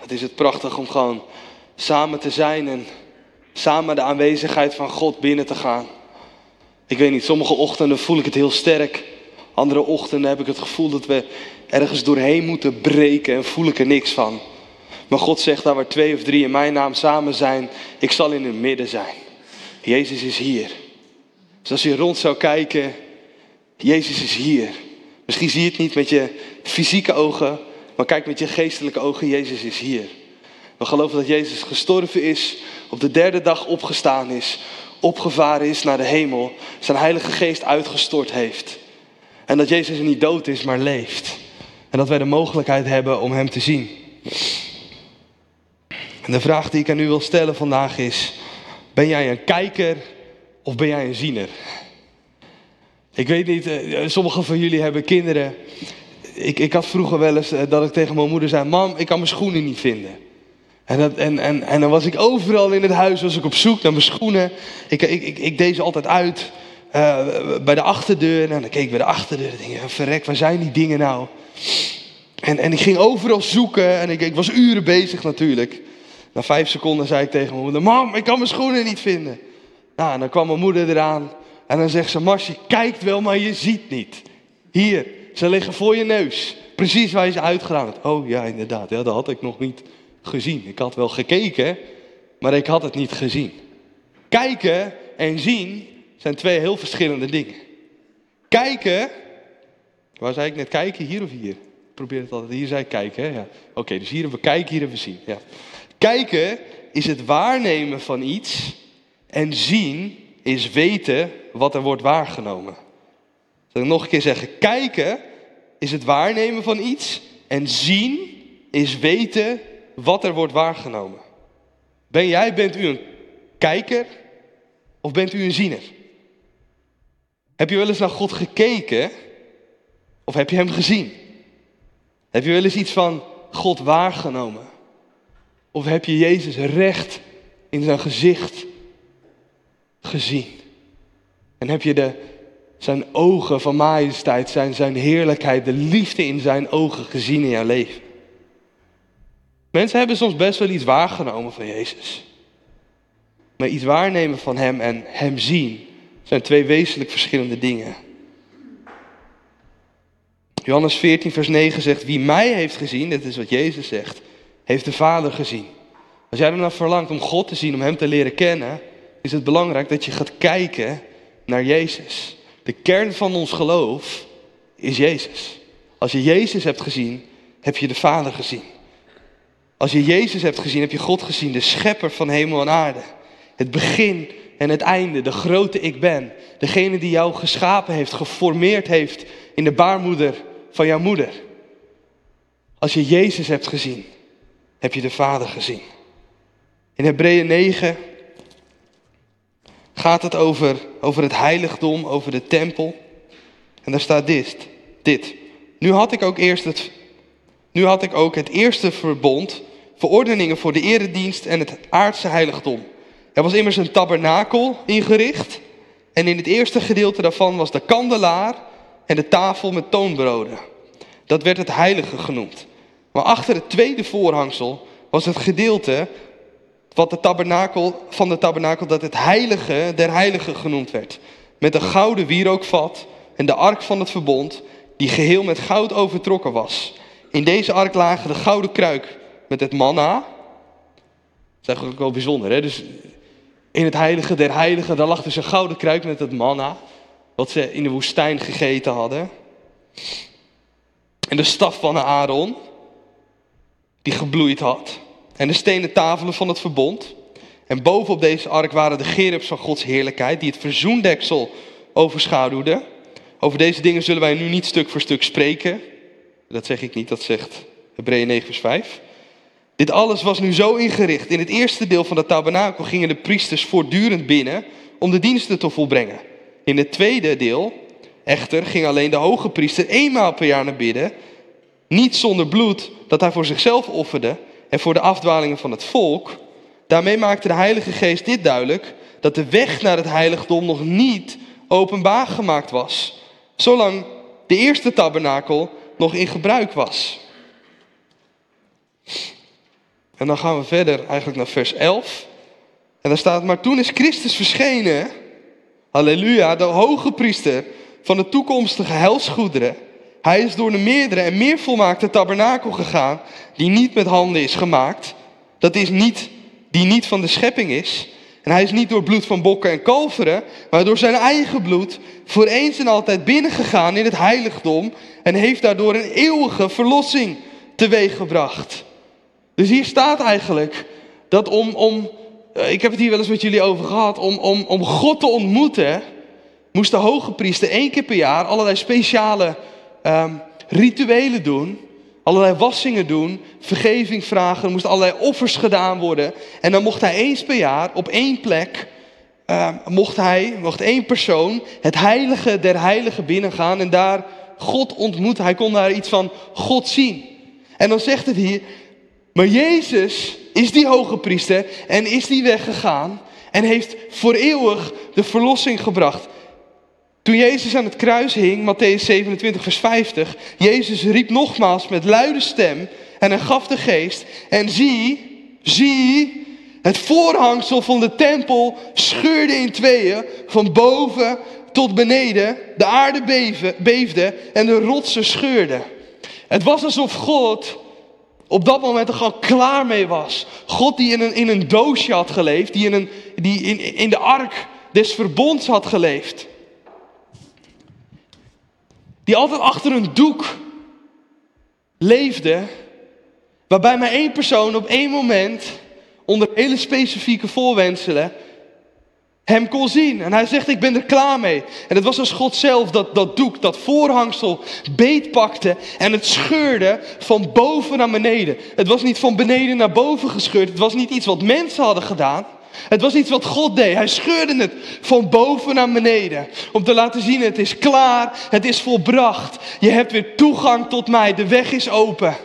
Het is het prachtig om gewoon samen te zijn en samen de aanwezigheid van God binnen te gaan. Ik weet niet, sommige ochtenden voel ik het heel sterk. Andere ochtenden heb ik het gevoel dat we ergens doorheen moeten breken en voel ik er niks van. Maar God zegt daar waar twee of drie in mijn naam samen zijn, ik zal in het midden zijn. Jezus is hier. Dus als je rond zou kijken, Jezus is hier. Misschien zie je het niet met je fysieke ogen, maar kijk met je geestelijke ogen, Jezus is hier. We geloven dat Jezus gestorven is, op de derde dag opgestaan is, opgevaren is naar de hemel, zijn Heilige Geest uitgestort heeft. En dat Jezus niet dood is, maar leeft. En dat wij de mogelijkheid hebben om Hem te zien. En de vraag die ik aan u wil stellen vandaag is: ben jij een kijker of ben jij een ziener? Ik weet niet, eh, sommigen van jullie hebben kinderen. Ik, ik had vroeger wel eens eh, dat ik tegen mijn moeder zei: Mam, ik kan mijn schoenen niet vinden. En, dat, en, en, en dan was ik overal in het huis was ik op zoek naar mijn schoenen. Ik, ik, ik, deed ze altijd uit uh, bij de achterdeur. En dan keek ik bij de achterdeur en dacht ik, verrek, waar zijn die dingen nou? En, en ik ging overal zoeken en ik, ik was uren bezig natuurlijk. Na vijf seconden zei ik tegen mijn moeder, mam, ik kan mijn schoenen niet vinden. Nou, en dan kwam mijn moeder eraan en dan zegt ze, Mars, kijkt wel, maar je ziet niet. Hier, ze liggen voor je neus. Precies waar je ze uitgedaan hebt. Oh ja, inderdaad, ja, dat had ik nog niet gezien. Ik had wel gekeken, maar ik had het niet gezien. Kijken en zien zijn twee heel verschillende dingen. Kijken, waar zei ik net kijken, hier of hier? Ik probeer het altijd, hier zei ik kijken. Ja. Oké, dus hier hebben we kijken, hier hebben we zien. Ja. Kijken is het waarnemen van iets en zien is weten wat er wordt waargenomen. Zal ik nog een keer zeggen, kijken is het waarnemen van iets en zien is weten wat er wordt waargenomen. Ben jij, bent u een kijker of bent u een ziener? Heb je wel eens naar God gekeken of heb je Hem gezien? Heb je wel eens iets van God waargenomen? Of heb je Jezus recht in zijn gezicht gezien? En heb je de, zijn ogen van majesteit, zijn, zijn heerlijkheid, de liefde in zijn ogen gezien in jouw leven? Mensen hebben soms best wel iets waargenomen van Jezus. Maar iets waarnemen van Hem en Hem zien zijn twee wezenlijk verschillende dingen. Johannes 14, vers 9 zegt: Wie mij heeft gezien, dit is wat Jezus zegt, heeft de Vader gezien. Als jij ernaar verlangt om God te zien, om Hem te leren kennen, is het belangrijk dat je gaat kijken naar Jezus. De kern van ons geloof is Jezus. Als je Jezus hebt gezien, heb je de Vader gezien. Als je Jezus hebt gezien, heb je God gezien, de schepper van hemel en aarde. Het begin en het einde, de grote ik ben. Degene die jou geschapen heeft, geformeerd heeft in de baarmoeder van jouw moeder. Als je Jezus hebt gezien, heb je de Vader gezien. In Hebreeën 9 gaat het over, over het heiligdom, over de tempel. En daar staat dit, dit. Nu had ik ook eerst het, nu had ik ook het eerste verbond, verordeningen voor de eredienst en het aardse heiligdom. Er was immers een tabernakel ingericht. En in het eerste gedeelte daarvan was de kandelaar en de tafel met toonbroden. Dat werd het heilige genoemd. Maar achter het tweede voorhangsel was het gedeelte wat de tabernakel, van de tabernakel dat het heilige der heiligen genoemd werd. Met een gouden wierookvat en de ark van het verbond, die geheel met goud overtrokken was. In deze ark lagen de gouden kruik met het manna. Dat is eigenlijk wel bijzonder. Hè? Dus in het heilige der heiligen, daar lag dus een gouden kruik met het manna. Wat ze in de woestijn gegeten hadden. En de staf van Aaron, die gebloeid had. En de stenen tafelen van het verbond. En bovenop deze ark waren de gerubs van Gods heerlijkheid, die het verzoendeksel overschaduwden. Over deze dingen zullen wij nu niet stuk voor stuk spreken. Dat zeg ik niet, dat zegt Hebreeën 9 vers 5. Dit alles was nu zo ingericht. In het eerste deel van de tabernakel gingen de priesters voortdurend binnen om de diensten te volbrengen. In het tweede deel, echter, ging alleen de hoge priester eenmaal per jaar naar bidden. Niet zonder bloed dat hij voor zichzelf offerde en voor de afdwalingen van het volk. Daarmee maakte de Heilige Geest dit duidelijk: dat de weg naar het heiligdom nog niet openbaar gemaakt was. Zolang de eerste tabernakel nog in gebruik was. En dan gaan we verder eigenlijk naar vers 11. En daar staat, maar toen is Christus verschenen, halleluja, de hoge priester van de toekomstige helsgoederen. Hij is door de meerdere en meer volmaakte tabernakel gegaan, die niet met handen is gemaakt. Dat is niet, die niet van de schepping is. En hij is niet door bloed van bokken en kalveren, maar door zijn eigen bloed voor eens en altijd binnengegaan in het heiligdom en heeft daardoor een eeuwige verlossing teweeggebracht. Dus hier staat eigenlijk dat om, om eh, ik heb het hier wel eens met jullie over gehad, om, om, om God te ontmoeten, moest de hoge priester één keer per jaar allerlei speciale um, rituelen doen. Allerlei wassingen doen, vergeving vragen, er moesten allerlei offers gedaan worden. En dan mocht hij eens per jaar op één plek, uh, mocht hij, mocht één persoon het heilige der heiligen binnengaan en daar God ontmoeten. Hij kon daar iets van God zien. En dan zegt het hier, maar Jezus is die hoge priester en is die weggegaan en heeft voor eeuwig de verlossing gebracht. Toen Jezus aan het kruis hing, Matthäus 27, vers 50, Jezus riep nogmaals met luide stem en hij gaf de geest. En zie, zie, het voorhangsel van de tempel scheurde in tweeën, van boven tot beneden. De aarde beefde en de rotsen scheurden. Het was alsof God op dat moment er gewoon klaar mee was. God die in een, in een doosje had geleefd, die, in, een, die in, in de ark des verbonds had geleefd. Die altijd achter een doek leefde, waarbij maar één persoon op één moment, onder hele specifieke voorwenselen, hem kon zien. En hij zegt, ik ben er klaar mee. En het was als God zelf dat, dat doek, dat voorhangsel beetpakte en het scheurde van boven naar beneden. Het was niet van beneden naar boven gescheurd. Het was niet iets wat mensen hadden gedaan. Het was iets wat God deed. Hij scheurde het van boven naar beneden. Om te laten zien, het is klaar, het is volbracht. Je hebt weer toegang tot mij. De weg is open.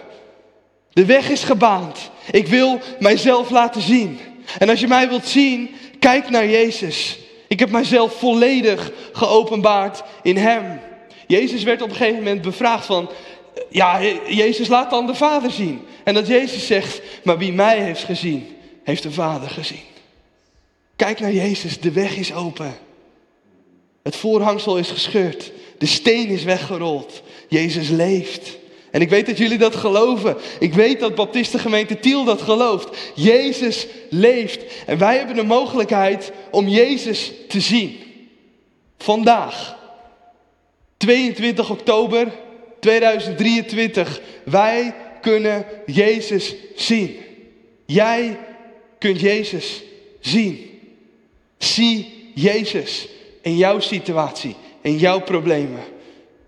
De weg is gebaand. Ik wil mijzelf laten zien. En als je mij wilt zien, Kijk naar Jezus. Ik heb mijzelf volledig geopenbaard in Hem. Jezus werd op een gegeven moment bevraagd van, ja, Jezus laat dan de Vader zien. En dat Jezus zegt, maar wie mij heeft gezien, heeft de Vader gezien. Kijk naar Jezus, de weg is open. Het voorhangsel is gescheurd. De steen is weggerold. Jezus leeft. En ik weet dat jullie dat geloven. Ik weet dat Baptistengemeente Tiel dat gelooft. Jezus leeft. En wij hebben de mogelijkheid om Jezus te zien. Vandaag. 22 oktober 2023. Wij kunnen Jezus zien. Jij kunt Jezus zien. Zie Jezus in jouw situatie, in jouw problemen.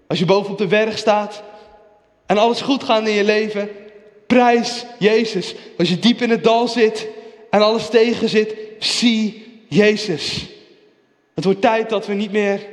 Als je boven op de berg staat, en alles goed gaat in je leven, prijs Jezus. Als je diep in het dal zit en alles tegen zit, zie Jezus. Het wordt tijd dat we niet meer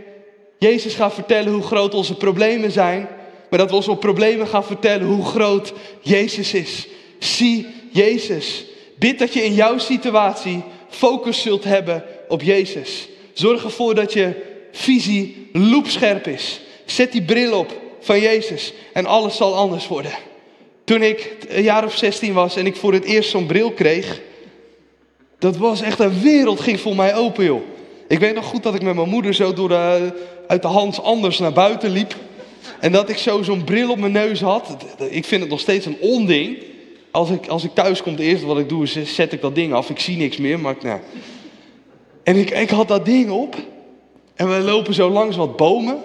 Jezus gaan vertellen hoe groot onze problemen zijn, maar dat we onze problemen gaan vertellen hoe groot Jezus is. Zie Jezus. Bid dat je in jouw situatie focus zult hebben op Jezus. Zorg ervoor dat je visie loepscherp is. Zet die bril op van Jezus en alles zal anders worden. Toen ik een jaar of 16 was en ik voor het eerst zo'n bril kreeg, dat was echt een wereld ging voor mij open, joh. Ik weet nog goed dat ik met mijn moeder zo door de, uit de Hans Anders naar buiten liep. En dat ik zo zo'n bril op mijn neus had. Ik vind het nog steeds een onding. Als ik, als ik thuis kom, het eerste wat ik doe is zet ik dat ding af. Ik zie niks meer, maar nou. En ik, ik had dat ding op. En we lopen zo langs wat bomen.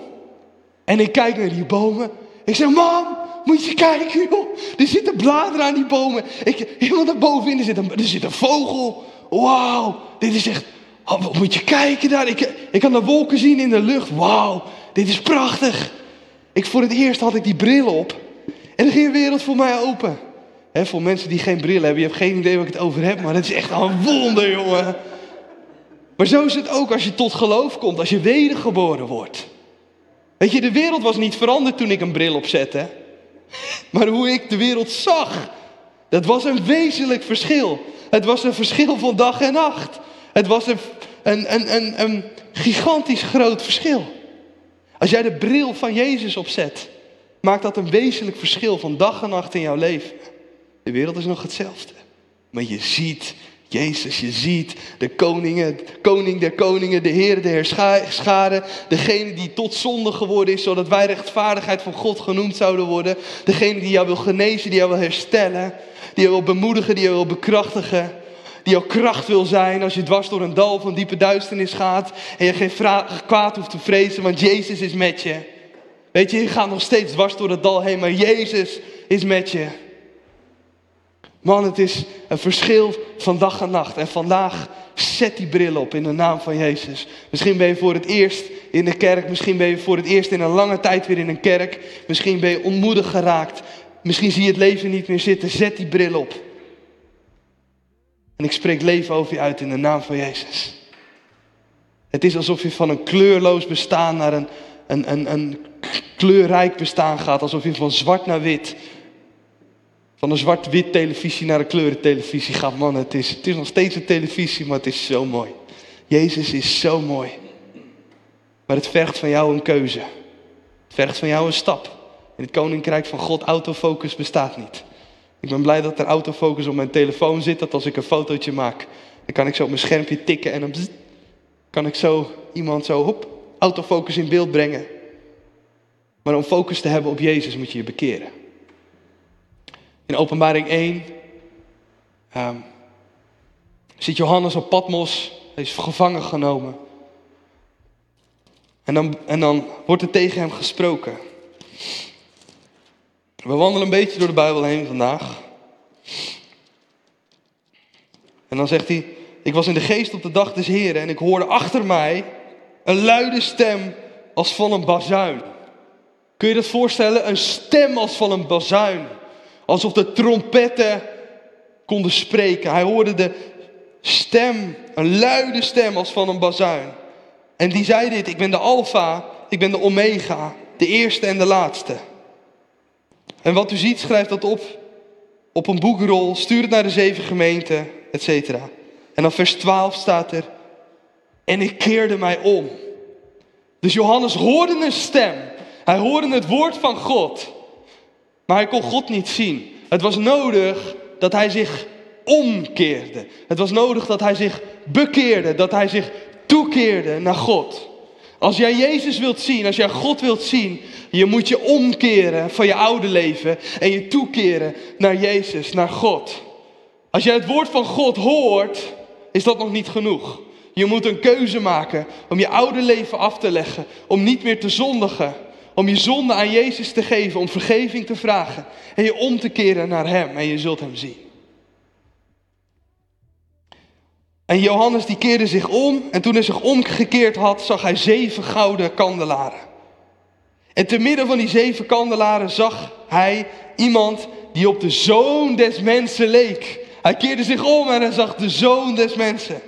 En ik kijk naar die bomen. Ik zeg, mam, moet je kijken, joh. Er zitten bladeren aan die bomen. Ik, helemaal daar bovenin, er zit een, er zit een vogel. Wauw, dit is echt... Oh, moet je kijken daar. Ik, ik kan de wolken zien in de lucht. Wauw, dit is prachtig. Ik, voor het eerst had ik die bril op. En er ging een wereld voor mij open. He, voor mensen die geen bril hebben, je hebt geen idee waar ik het over heb, maar het is echt een wonder, jongen. Maar zo is het ook als je tot geloof komt, als je wedergeboren wordt. Weet je, de wereld was niet veranderd toen ik een bril opzette. Maar hoe ik de wereld zag, dat was een wezenlijk verschil. Het was een verschil van dag en nacht. Het was een, een, een, een, een gigantisch groot verschil. Als jij de bril van Jezus opzet, maakt dat een wezenlijk verschil van dag en nacht in jouw leven. De wereld is nog hetzelfde. Maar je ziet Jezus, je ziet de koningen, koning der koningen, de Heer der scharen, degene die tot zonde geworden is, zodat wij rechtvaardigheid van God genoemd zouden worden. Degene die jou wil genezen, die jou wil herstellen, die jou wil bemoedigen, die jou wil bekrachtigen. Die jouw kracht wil zijn als je dwars door een dal van diepe duisternis gaat en je geen kwaad hoeft te vrezen, want Jezus is met je. Weet je, je gaat nog steeds dwars door het dal heen, maar Jezus is met je. Man, het is een verschil van dag en nacht. En vandaag zet die bril op in de naam van Jezus. Misschien ben je voor het eerst in de kerk. Misschien ben je voor het eerst in een lange tijd weer in een kerk. Misschien ben je ontmoedigd geraakt. Misschien zie je het leven niet meer zitten. Zet die bril op. En ik spreek leven over je uit in de naam van Jezus. Het is alsof je van een kleurloos bestaan naar een, een, een, een kleurrijk bestaan gaat. Alsof je van zwart naar wit van een zwart-wit televisie naar een kleurentelevisie gaat. Man, het is, het is nog steeds een televisie, maar het is zo mooi. Jezus is zo mooi. Maar het vergt van jou een keuze. Het vergt van jou een stap. In het koninkrijk van God, autofocus bestaat niet. Ik ben blij dat er autofocus op mijn telefoon zit. Dat als ik een fotootje maak, dan kan ik zo op mijn schermpje tikken en dan kan ik zo iemand zo, hop, autofocus in beeld brengen. Maar om focus te hebben op Jezus moet je je bekeren. In openbaring 1 um, ehm, zit Johannes op Patmos, hij is gevangen genomen. En dan, en dan wordt er tegen hem gesproken. We wandelen een beetje door de Bijbel heen vandaag. En dan zegt hij, ik was in de geest op de dag des Heren en ik hoorde achter mij een luide stem als van een bazuin. Kun je dat voorstellen? Een stem als van een bazuin. Alsof de trompetten konden spreken. Hij hoorde de stem, een luide stem als van een bazuin. En die zei dit, ik ben de alfa, ik ben de omega, de eerste en de laatste. En wat u ziet, schrijf dat op op een boekrol, stuur het naar de zeven gemeenten, etc. En dan vers 12 staat er, en ik keerde mij om. Dus Johannes hoorde een stem. Hij hoorde het woord van God. Maar hij kon God niet zien. Het was nodig dat hij zich omkeerde. Het was nodig dat hij zich bekeerde, dat hij zich toekeerde naar God. Als jij Jezus wilt zien, als jij God wilt zien, je moet je omkeren van je oude leven en je toekeren naar Jezus, naar God. Als jij het woord van God hoort, is dat nog niet genoeg. Je moet een keuze maken om je oude leven af te leggen, om niet meer te zondigen. Om je zonde aan Jezus te geven, om vergeving te vragen en je om te keren naar Hem en je zult Hem zien. En Johannes die keerde zich om en toen hij zich omgekeerd had, zag hij zeven gouden kandelaren. En te midden van die zeven kandelaren zag hij iemand die op de zoon des mensen leek. Hij keerde zich om en hij zag de zoon des mensen.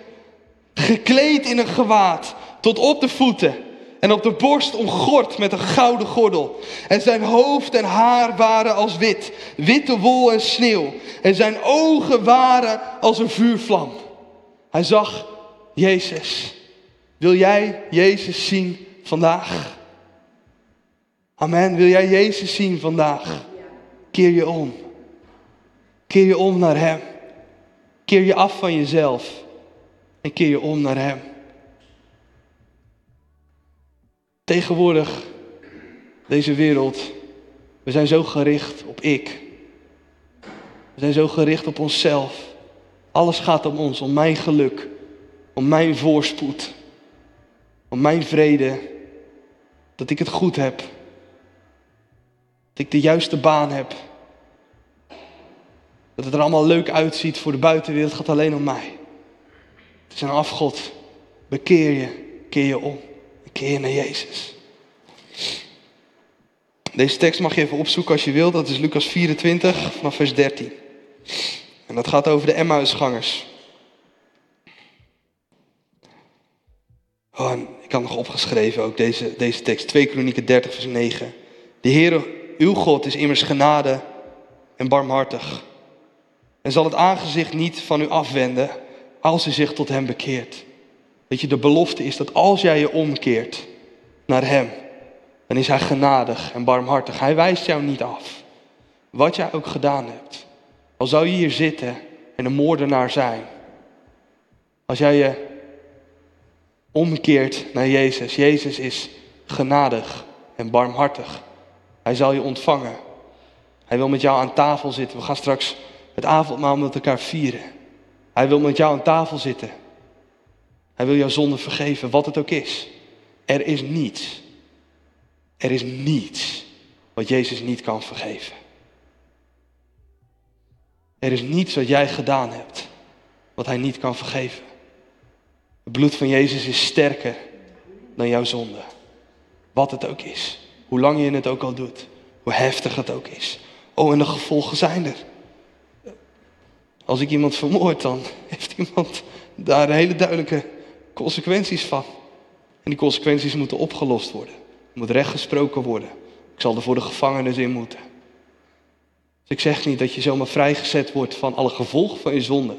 Gekleed in een gewaad tot op de voeten en op de borst omgord met een gouden gordel. En zijn hoofd en haar waren als wit, witte wol en sneeuw. En zijn ogen waren als een vuurvlam. Hij zag Jezus. Wil jij Jezus zien vandaag? Amen. Wil jij Jezus zien vandaag? Keer je om. Keer je om naar Hem. Keer je af van jezelf. En keer je om naar Hem. Tegenwoordig, deze wereld, we zijn zo gericht op ik. We zijn zo gericht op onszelf. Alles gaat om ons, om mijn geluk, om mijn voorspoed, om mijn vrede, dat ik het goed heb, dat ik de juiste baan heb, dat het er allemaal leuk uitziet voor de buitenwereld, het gaat alleen om mij. Het is een afgod. Bekeer je, keer je om keer naar Jezus. Deze tekst mag je even opzoeken als je wilt. Dat is Lucas 24 vanaf vers 13. En dat gaat over de Emmausgangers. Oh, ik had nog opgeschreven ook deze, deze tekst. 2 Kronieken 30 vers 9. De Heere, uw God, is immers genade en barmhartig. En zal het aangezicht niet van u afwenden als u zich tot hem bekeert. Weet je, de belofte is dat als jij je omkeert naar Hem, dan is Hij genadig en barmhartig. Hij wijst jou niet af. Wat jij ook gedaan hebt. Al zou je hier zitten en een moordenaar zijn. Als jij je omkeert naar Jezus. Jezus is genadig en barmhartig. Hij zal je ontvangen. Hij wil met jou aan tafel zitten. We gaan straks het avondmaal met elkaar vieren. Hij wil met jou aan tafel zitten. Hij wil jouw zonde vergeven, wat het ook is. Er is niets. Er is niets wat Jezus niet kan vergeven. Er is niets wat jij gedaan hebt wat Hij niet kan vergeven. Het bloed van Jezus is sterker dan jouw zonde. Wat het ook is. Hoe lang je het ook al doet. Hoe heftig het ook is. Oh, en de gevolgen zijn er. Als ik iemand vermoord, dan heeft iemand daar hele duidelijke consequenties van. En die consequenties moeten opgelost worden. Er moet rechtgesproken worden. Ik zal er voor de gevangenis in moeten. Dus ik zeg niet dat je zomaar vrijgezet wordt van alle gevolgen van je zonde.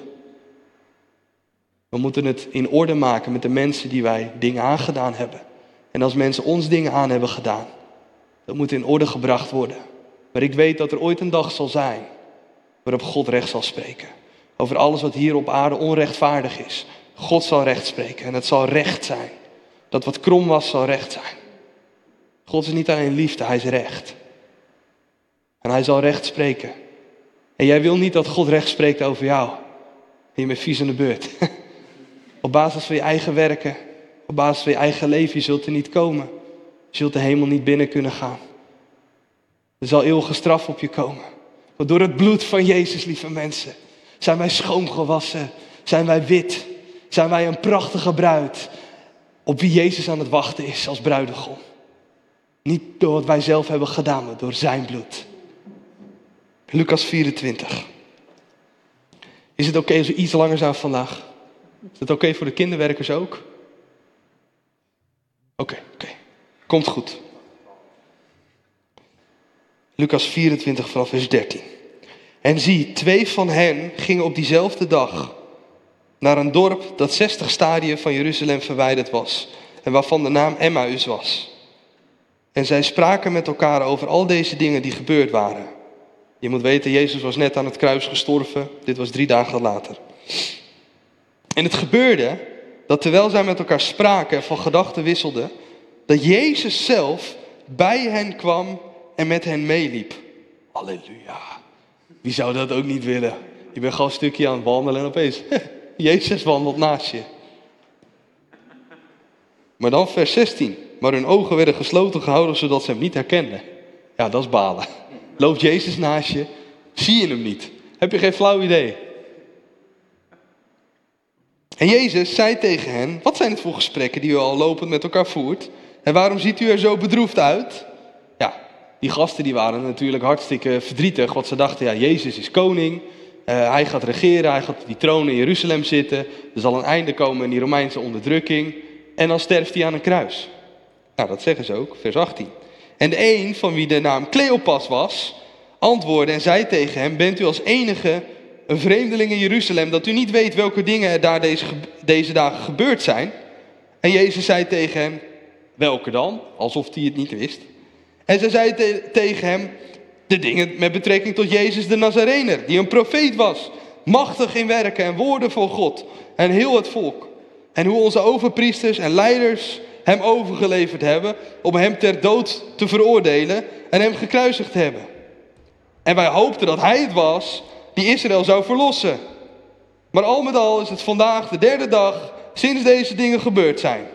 We moeten het in orde maken met de mensen die wij dingen aangedaan hebben. En als mensen ons dingen aan hebben gedaan, dat moet in orde gebracht worden. Maar ik weet dat er ooit een dag zal zijn waarop God recht zal spreken. Over alles wat hier op aarde onrechtvaardig is. God zal recht spreken en het zal recht zijn. Dat wat krom was, zal recht zijn. God is niet alleen liefde, hij is recht. En hij zal recht spreken. En jij wil niet dat God recht spreekt over jou. En je bent vies in de beurt. Op basis van je eigen werken, op basis van je eigen leven, je zult er niet komen. Je zult de hemel niet binnen kunnen gaan. Er zal eeuwige straf op je komen. Want door het bloed van Jezus, lieve mensen, zijn wij schoongewassen, zijn wij wit, zijn wij een prachtige bruid op wie Jezus aan het wachten is als bruidegom. Niet door wat wij zelf hebben gedaan, maar door zijn bloed. Lucas 24. Is het oké als we iets langer zijn vandaag? Is het oké voor de kinderwerkers ook? Oké, oké. Komt goed. Lucas 24 vanaf vers 13. En zie, twee van hen gingen op diezelfde dag naar een dorp dat 60 stadien van Jeruzalem verwijderd was en waarvan de naam Emmaus was. En zij spraken met elkaar over al deze dingen die gebeurd waren. Je moet weten, Jezus was net aan het kruis gestorven. Dit was drie dagen later. En het gebeurde dat terwijl zij met elkaar spraken en van gedachten wisselden, dat Jezus zelf bij hen kwam en met hen meeliep. Halleluja. Wie zou dat ook niet willen? Je bent gewoon een stukje aan het wandelen en opeens, Jezus wandelt naast je. Maar dan vers 16. Maar hun ogen werden gesloten gehouden zodat ze hem niet herkenden. Ja, dat is balen. Loopt Jezus naast je, zie je hem niet. Heb je geen flauw idee. En Jezus zei tegen hen, wat zijn het voor gesprekken die u al lopend met elkaar voert? En waarom ziet u er zo bedroefd uit? Ja, die gasten die waren natuurlijk hartstikke verdrietig, want ze dachten, ja, Jezus is koning. Uh, hij gaat regeren, hij gaat die troon in Jeruzalem zitten. Er zal een einde komen in die Romeinse onderdrukking. En dan sterft hij aan een kruis. Nou, dat zeggen ze ook, vers 18. En de een van wie de naam Cleopas was, antwoordde en zei tegen hem: Bent u als enige een vreemdeling in Jeruzalem dat u niet weet welke dingen er daar deze, deze dagen gebeurd zijn? En Jezus zei tegen hem: Welke dan? Alsof hij het niet wist. En ze zei tegen hem: De dingen met betrekking tot Jezus de Nazarener, die een profeet was, machtig in werken en woorden voor God en heel het volk. En hoe onze overpriesters en leiders hem overgeleverd hebben om hem ter dood te veroordelen en hem gekruisigd hebben. En wij hoopten dat hij het was die Israël zou verlossen. Maar al met al is het vandaag de derde dag sinds deze dingen gebeurd zijn.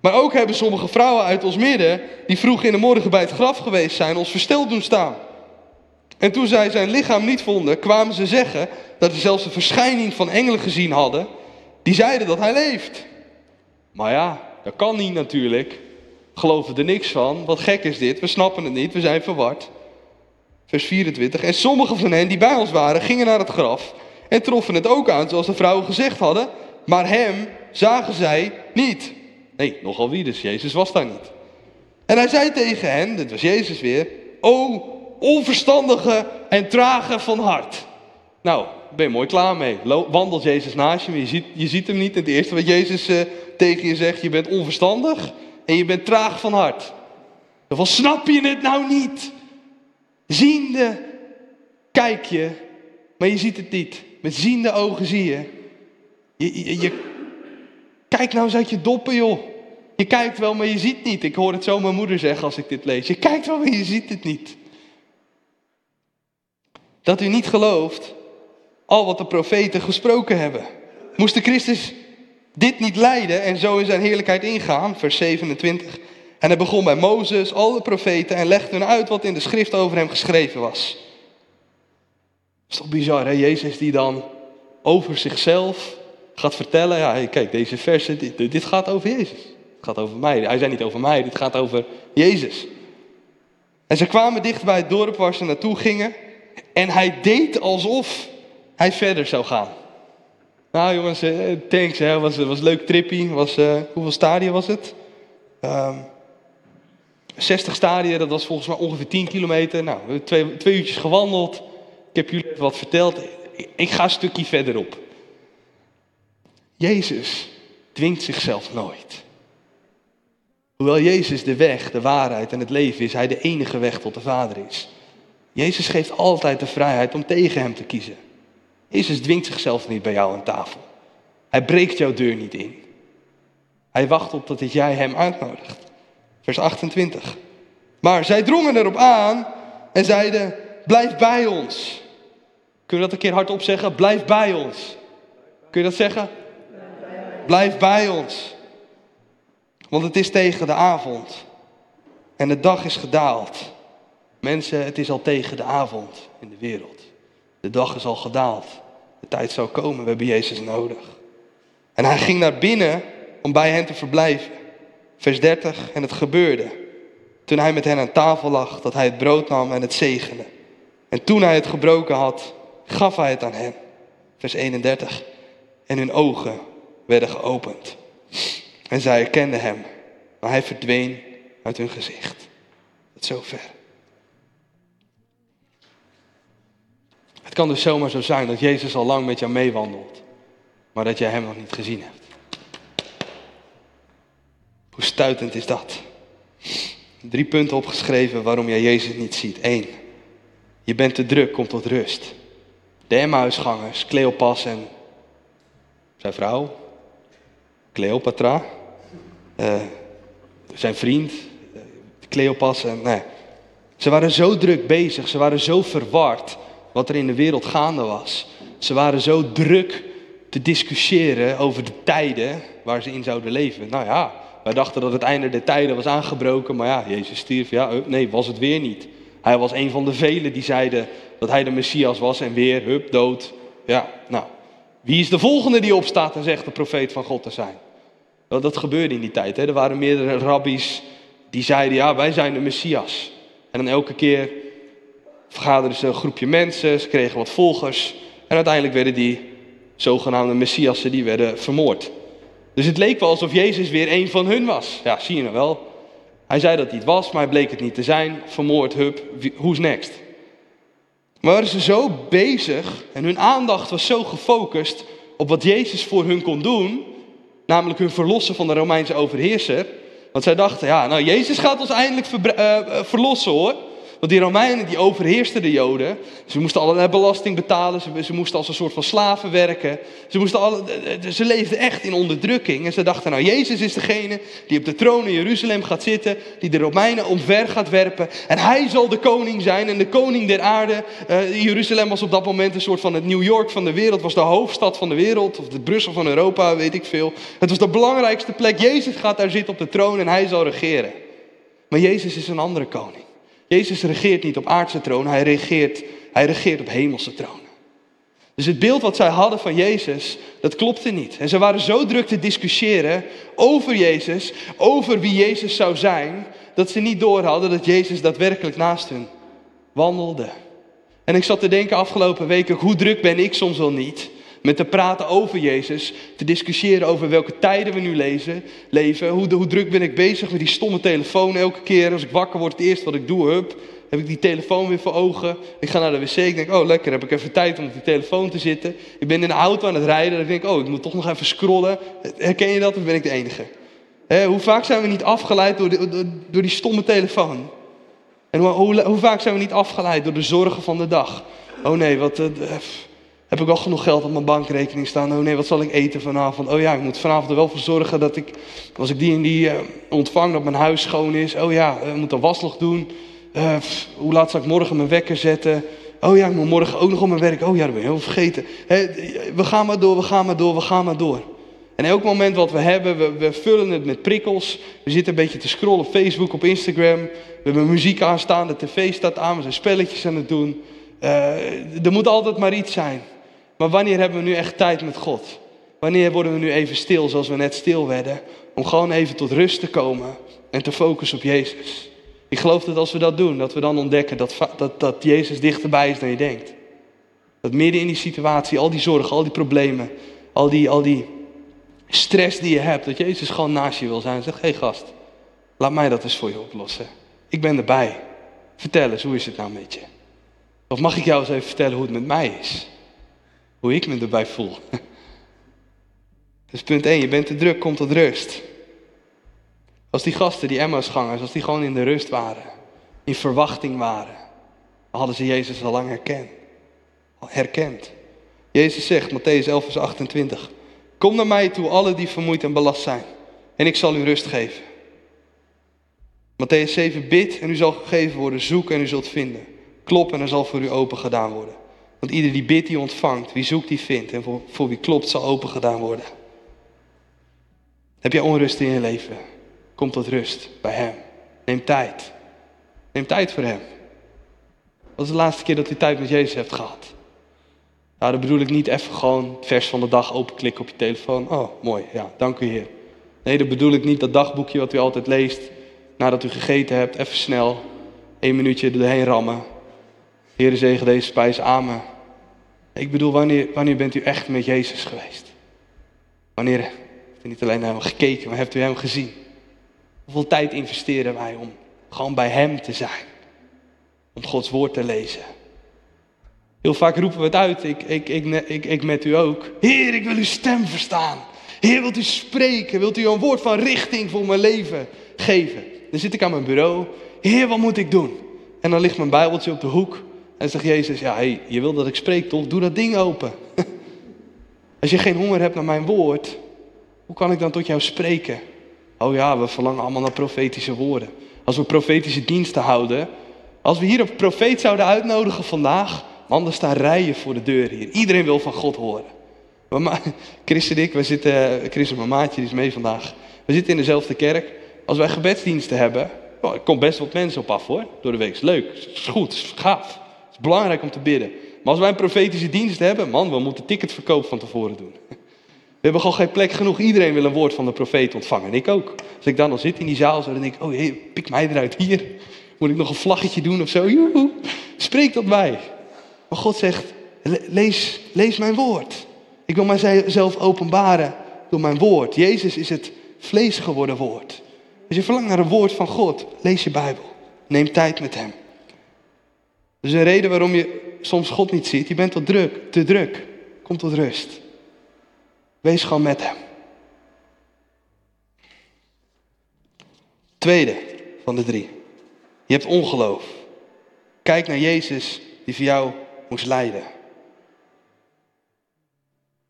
Maar ook hebben sommige vrouwen uit ons midden, die vroeg in de morgen bij het graf geweest zijn, ons versteld doen staan. En toen zij zijn lichaam niet vonden, kwamen ze zeggen dat ze zelfs een verschijning van engelen gezien hadden, die zeiden dat hij leeft. Maar ja, dat kan niet natuurlijk. Geloven er niks van. Wat gek is dit, we snappen het niet, we zijn verward. Vers 24. En sommigen van hen die bij ons waren, gingen naar het graf en troffen het ook aan, zoals de vrouwen gezegd hadden. Maar hem zagen zij niet. Nee, nogal wie dus, Jezus was daar niet. En hij zei tegen hen, dit was Jezus weer, o onverstandige en trage van hart. Nou, ben je mooi klaar mee. Wandelt Jezus naast je, je ziet, je ziet hem niet. En het eerste wat Jezus uh, tegen je zegt, je bent onverstandig en je bent traag van hart. Van snap je het nou niet? Ziende kijk je, maar je ziet het niet. Met ziende ogen zie. Je, je, je Kijk nou eens uit je doppen, joh. Je kijkt wel, maar je ziet niet. Ik hoor het zo mijn moeder zeggen als ik dit lees. Je kijkt wel, maar je ziet het niet. Dat u niet gelooft al wat de profeten gesproken hebben. Moest de Christus dit niet leiden en zo in zijn heerlijkheid ingaan? Vers 27. En hij begon bij Mozes, al de profeten en legde hun uit wat in de schrift over hem geschreven was. Dat is toch bizar, hè? Jezus die dan over zichzelf gaat vertellen, ja, kijk, deze versen, dit, dit gaat over Jezus. Het gaat over mij. Hij zei niet over mij, dit gaat over Jezus. En ze kwamen dicht bij het dorp waar ze naartoe gingen. En hij deed alsof hij verder zou gaan. Nou jongens, eh, thanks, hè. Was, was leuk trippie. Was, uh, hoeveel stadia was het? Um, ehm, 60 stadia, dat was volgens mij ongeveer 10 kilometer. Nou, twee, twee uurtjes gewandeld. Ik heb jullie wat verteld. Ik ga een stukje verderop. Jezus dwingt zichzelf nooit. Hoewel Jezus de weg, de waarheid en het leven is, hij de enige weg tot de Vader is. Jezus geeft altijd de vrijheid om tegen hem te kiezen. Jezus dwingt zichzelf niet bij jou aan tafel. Hij breekt jouw deur niet in. Hij wacht op dat jij hem uitnodigt. Vers 28. Maar zij drongen erop aan en zeiden: Blijf bij ons. Kun je dat een keer hardop zeggen? Blijf bij ons. Kun je dat zeggen? Blijf bij ons. Want het is tegen de avond. En de dag is gedaald. Mensen, het is al tegen de avond in de wereld. De dag is al gedaald. De tijd zal komen, we hebben Jezus nodig. En hij ging naar binnen om bij hen te verblijven. Vers 30, en het gebeurde. Toen hij met hen aan tafel lag, dat hij het brood nam en het zegende. En toen hij het gebroken had, gaf hij het aan hen. Vers 31. En hun ogen werden geopend. En zij herkenden hem, maar hij verdween uit hun gezicht. Tot zover. Het kan dus zomaar zo zijn dat Jezus al lang met jou meewandelt, maar dat jij hem nog niet gezien hebt. Hoe stuitend is dat? Drie punten opgeschreven waarom jij Jezus niet ziet. Eén, je bent te druk, kom tot rust. De Emmausgangers, Cleopas en zijn vrouw, Cleopatra, uh, zijn vriend, uh, Cleopas. En, nee. Ze waren zo druk bezig, ze waren zo verward wat er in de wereld gaande was. Ze waren zo druk te discussiëren over de tijden waar ze in zouden leven. Nou ja, wij dachten dat het einde der tijden was aangebroken, maar ja, Jezus stierf. Ja, nee, was het weer niet. Hij was een van de velen die zeiden dat hij de Messias was en weer, hup, dood. Ja, nou, wie is de volgende die opstaat en zegt de profeet van God te zijn? Wel, dat gebeurde in die tijd. Hè. Er waren meerdere rabbies die zeiden, ja, wij zijn de Messias. En dan elke keer vergaderden ze een groepje mensen, ze kregen wat volgers. En uiteindelijk werden die zogenaamde Messiassen, die werden vermoord. Dus het leek wel alsof Jezus weer een van hun was. Ja, zie je nou wel. Hij zei dat hij het was, maar hij bleek het niet te zijn. Vermoord, hup, who's next? Maar waren ze zo bezig en hun aandacht was zo gefocust op wat Jezus voor hun kon doen, namelijk hun verlossen van de Romeinse overheerser. Want zij dachten, ja, nou Jezus gaat ons eindelijk uh, verlossen hoor. Want die Romeinen die overheersten de Joden. Ze moesten allerlei belasting betalen. Ze, ze, moesten als een soort van slaven werken. Ze, moesten alle, ze leefden echt in onderdrukking. En ze dachten, nou Jezus is degene die op de troon in Jeruzalem gaat zitten. Die de Romeinen omver gaat werpen. En hij zal de koning zijn en de koning der aarde. Uh, Jeruzalem was op dat moment een soort van het New York van de wereld. Was de hoofdstad van de wereld. Of de Brussel van Europa, weet ik veel. Het was de belangrijkste plek. Jezus gaat daar zitten op de troon en hij zal regeren. Maar Jezus is een andere koning. Jezus regeert niet op aardse troon, hij regeert, hij regeert op hemelse tronen. Dus het beeld wat zij hadden van Jezus, dat klopte niet. En ze waren zo druk te discussiëren over Jezus, over wie Jezus zou zijn, dat ze niet doorhadden dat Jezus daadwerkelijk naast hen wandelde. En ik zat te denken afgelopen weken, hoe druk ben ik soms wel niet met te praten over Jezus, te discussiëren over welke tijden we nu lezen, leven. Hoe, hoe druk ben ik bezig met die stomme telefoon elke keer als ik wakker word, het eerste wat ik doe, hup, heb ik die telefoon weer voor ogen. Ik ga naar de wc, ik denk, oh lekker, heb ik even tijd om op die telefoon te zitten. Ik ben in de auto aan het rijden, dan denk ik, oh ik moet toch nog even scrollen. Herken je dat of ben ik de enige? hoe vaak zijn we niet afgeleid door, door, die stomme telefoon? En hoe, hoe, vaak zijn we niet afgeleid door de zorgen van de dag? Oh nee, wat... Uh, Heb ik wel genoeg geld op mijn bankrekening staan? Oh nee, wat zal ik eten vanavond? Oh ja, ik moet vanavond er wel voor zorgen dat ik, als ik die en die uh, ontvang, dat mijn huis schoon is. Oh ja, ik moet een waslig doen. Uh, hoe laat zal ik morgen mijn wekker zetten? Oh ja, ik moet morgen ook nog op mijn werk. Oh ja, dat ben ik heel vergeten. we gaan maar door, we gaan maar door, we gaan maar door. En elk moment wat we hebben, we, vullen het met prikkels. We zitten een beetje te scrollen op Facebook, op Instagram. We hebben muziek aanstaan, de tv staat aan, we zijn spelletjes aan het doen. Er moet altijd maar iets zijn. Maar wanneer hebben we nu echt tijd met God? Wanneer worden we nu even stil, zoals we net stil werden? Om gewoon even tot rust te komen en te focussen op Jezus. Ik geloof dat als we dat doen, dat we dan ontdekken dat, dat, dat Jezus dichterbij is dan je denkt. Dat midden in die situatie, al die zorgen, al die problemen, al die, al die stress die je hebt, dat Jezus gewoon naast je wil zijn en zegt, hé hey gast, laat mij dat eens voor je oplossen. Ik ben erbij. Vertel eens, hoe is het nou met je? Of mag ik jou eens even vertellen hoe het met mij is? Hoe ik me erbij voel. Dus punt 1, je bent te druk, kom tot rust. Als die gasten, die Emmausgangers, als die gewoon in de rust waren, in verwachting waren, dan hadden ze Jezus al lang herkend. herkend. Jezus zegt, Matthäus 11, vers 28, Kom naar mij toe, alle die vermoeid en belast zijn, en ik zal u rust geven. Matthäus 7, bid en u zal gegeven worden, zoek en u zult vinden. Klop en er zal voor u open gedaan worden. Want ieder die bidt, die ontvangt, wie zoekt, die vindt. En voor, wie klopt, zal open gedaan worden. Heb jij onrust in je leven? Kom tot rust bij Hem. Neem tijd. Neem tijd voor Hem. Wat is de laatste keer dat u tijd met Jezus hebt gehad? Nou, dan bedoel ik niet even gewoon het vers van de dag openklikken op je telefoon. Oh, mooi, ja, dank u Heer. Nee, dat bedoel ik niet dat dagboekje wat u altijd leest nadat u gegeten hebt. Even snel, één minuutje erheen rammen. Heer, zegen deze spijs, amen. Ik bedoel, wanneer, wanneer bent u echt met Jezus geweest? Wanneer hebt u niet alleen naar hem gekeken, maar hebt u hem gezien? Hoeveel tijd investeren wij om gewoon bij hem te zijn? Om Gods woord te lezen? Heel vaak roepen we het uit, ik, ik, ik, ik, ik met u ook. Heer, ik wil uw stem verstaan. Heer, wilt u spreken? Wilt u een woord van richting voor mijn leven geven? Dan zit ik aan mijn bureau. Heer, wat moet ik doen? En dan ligt mijn Bijbeltje op de hoek. En zegt Jezus, ja, hey, je wil dat ik spreek toch? Doe dat ding open. Als je geen honger hebt naar mijn woord, hoe kan ik dan tot jou spreken? Oh ja, we verlangen allemaal naar profetische woorden. Als we profetische diensten houden, als we hier een profeet zouden uitnodigen vandaag, man, er staan rijen voor de deur hier. Iedereen wil van God horen. Maar en ik, we zitten, Chris mijn maatje, die is mee vandaag. We zitten in dezelfde kerk. Als wij gebedsdiensten hebben, oh, er komt best wat mensen op af hoor, door de week. Is leuk, is goed, is gaaf is belangrijk om te bidden. Maar als wij een profetische dienst hebben, man, we moeten ticketverkoop van tevoren doen. We hebben gewoon geen plek genoeg. Iedereen wil een woord van de profeet ontvangen. En ik ook. Als ik dan al zit in die zaal, dan denk ik, oh hey, pik mij eruit hier. Moet ik nog een vlaggetje doen of zo? Joehoe. Spreek dat bij. Maar God zegt, lees, lees mijn woord. Ik wil mijzelf openbaren door mijn woord. Jezus is het vlees geworden woord. Als je verlangt naar een woord van God, lees je Bijbel. Neem tijd met hem. Dus een reden waarom je soms God niet ziet. Je bent te druk, te druk. Kom tot rust. Wees gewoon met hem. Tweede van de drie. Je hebt ongeloof. Kijk naar Jezus die voor jou moest lijden.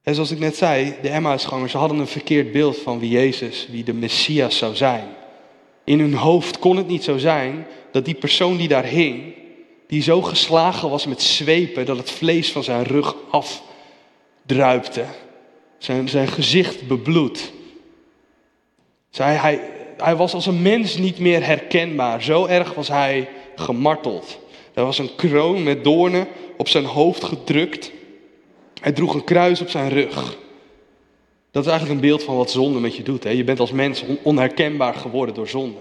En zoals ik net zei, de Emmausgangers hadden een verkeerd beeld van wie Jezus, wie de Messias zou zijn. In hun hoofd kon het niet zo zijn dat die persoon die daar hing, die zo geslagen was met zwepen dat het vlees van zijn rug afdruipte. Zijn, zijn gezicht bebloed. Zij, hij, hij was als een mens niet meer herkenbaar. Zo erg was hij gemarteld. Er was een kroon met doornen op zijn hoofd gedrukt. Hij droeg een kruis op zijn rug. Dat is eigenlijk een beeld van wat zonde met je doet. Hè? Je bent als mens onherkenbaar geworden door zonde.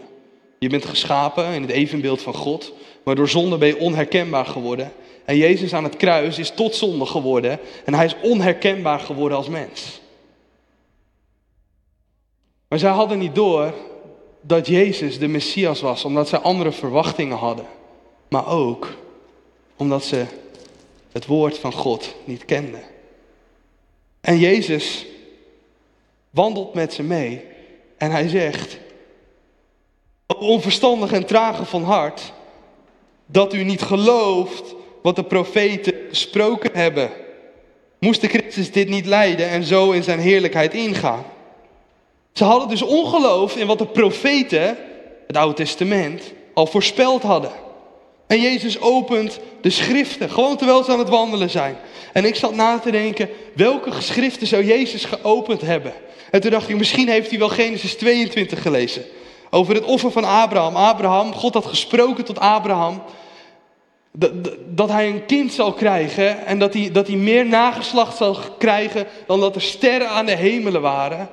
Je bent geschapen in het evenbeeld van God. Maar door zonde ben je onherkenbaar geworden. En Jezus aan het kruis is tot zonde geworden. En hij is onherkenbaar geworden als mens. Maar zij hadden niet door dat Jezus de Messias was, omdat zij andere verwachtingen hadden. Maar ook omdat ze het woord van God niet kenden. En Jezus wandelt met ze mee en hij zegt, onverstandig en trage van hart, dat u niet gelooft wat de profeten gesproken hebben. moest de Christus dit niet leiden en zo in zijn heerlijkheid ingaan. Ze hadden dus ongeloof in wat de profeten, het Oude Testament, al voorspeld hadden. En Jezus opent de schriften, gewoon terwijl ze aan het wandelen zijn. En ik zat na te denken, welke geschriften zou Jezus geopend hebben? En toen dacht ik, misschien heeft hij wel Genesis 22 gelezen. Over het offer van Abraham. Abraham, God had gesproken tot Abraham. Dat, dat hij een kind zal krijgen en dat hij, dat hij meer nageslacht zal krijgen dan dat er sterren aan de hemelen waren.